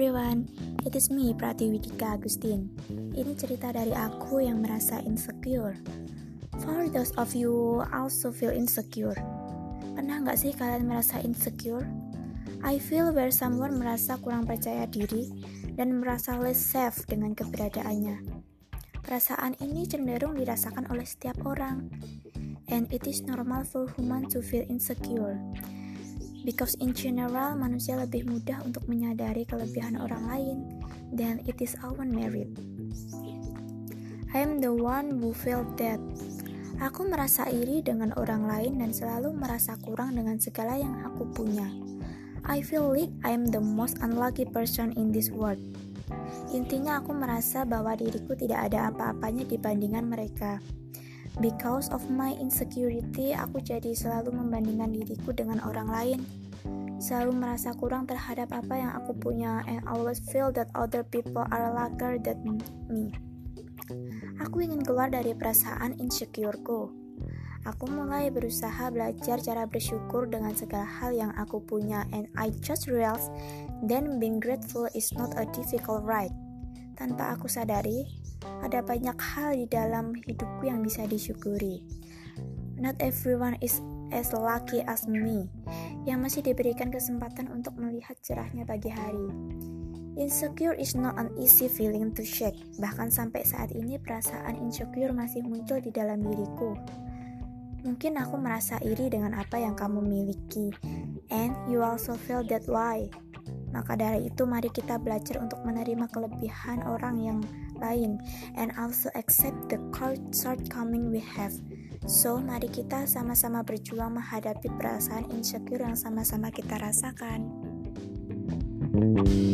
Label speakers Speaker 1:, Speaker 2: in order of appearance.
Speaker 1: everyone, it is me Pratiwidika Agustin. Ini cerita dari aku yang merasa insecure. For those of you also feel insecure, pernah nggak sih kalian merasa insecure? I feel where someone merasa kurang percaya diri dan merasa less safe dengan keberadaannya. Perasaan ini cenderung dirasakan oleh setiap orang, and it is normal for human to feel insecure. Because in general, manusia lebih mudah untuk menyadari kelebihan orang lain than it is our merit. I am the one who felt that. Aku merasa iri dengan orang lain dan selalu merasa kurang dengan segala yang aku punya. I feel like I am the most unlucky person in this world. Intinya aku merasa bahwa diriku tidak ada apa-apanya dibandingkan mereka. Because of my insecurity, aku jadi selalu membandingkan diriku dengan orang lain. Selalu merasa kurang terhadap apa yang aku punya and always feel that other people are luckier than me. Aku ingin keluar dari perasaan insecureku. Aku mulai berusaha belajar cara bersyukur dengan segala hal yang aku punya and I just realized then being grateful is not a difficult ride. Tanpa aku sadari, ada banyak hal di dalam hidupku yang bisa disyukuri. Not everyone is as lucky as me, yang masih diberikan kesempatan untuk melihat cerahnya pagi hari. Insecure is not an easy feeling to shake. Bahkan sampai saat ini perasaan insecure masih muncul di dalam diriku. Mungkin aku merasa iri dengan apa yang kamu miliki, and you also feel that way. Maka dari itu mari kita belajar untuk menerima kelebihan orang yang lain and also accept the shortcoming we have. So, mari kita sama-sama berjuang menghadapi perasaan insecure yang sama-sama kita rasakan. thank you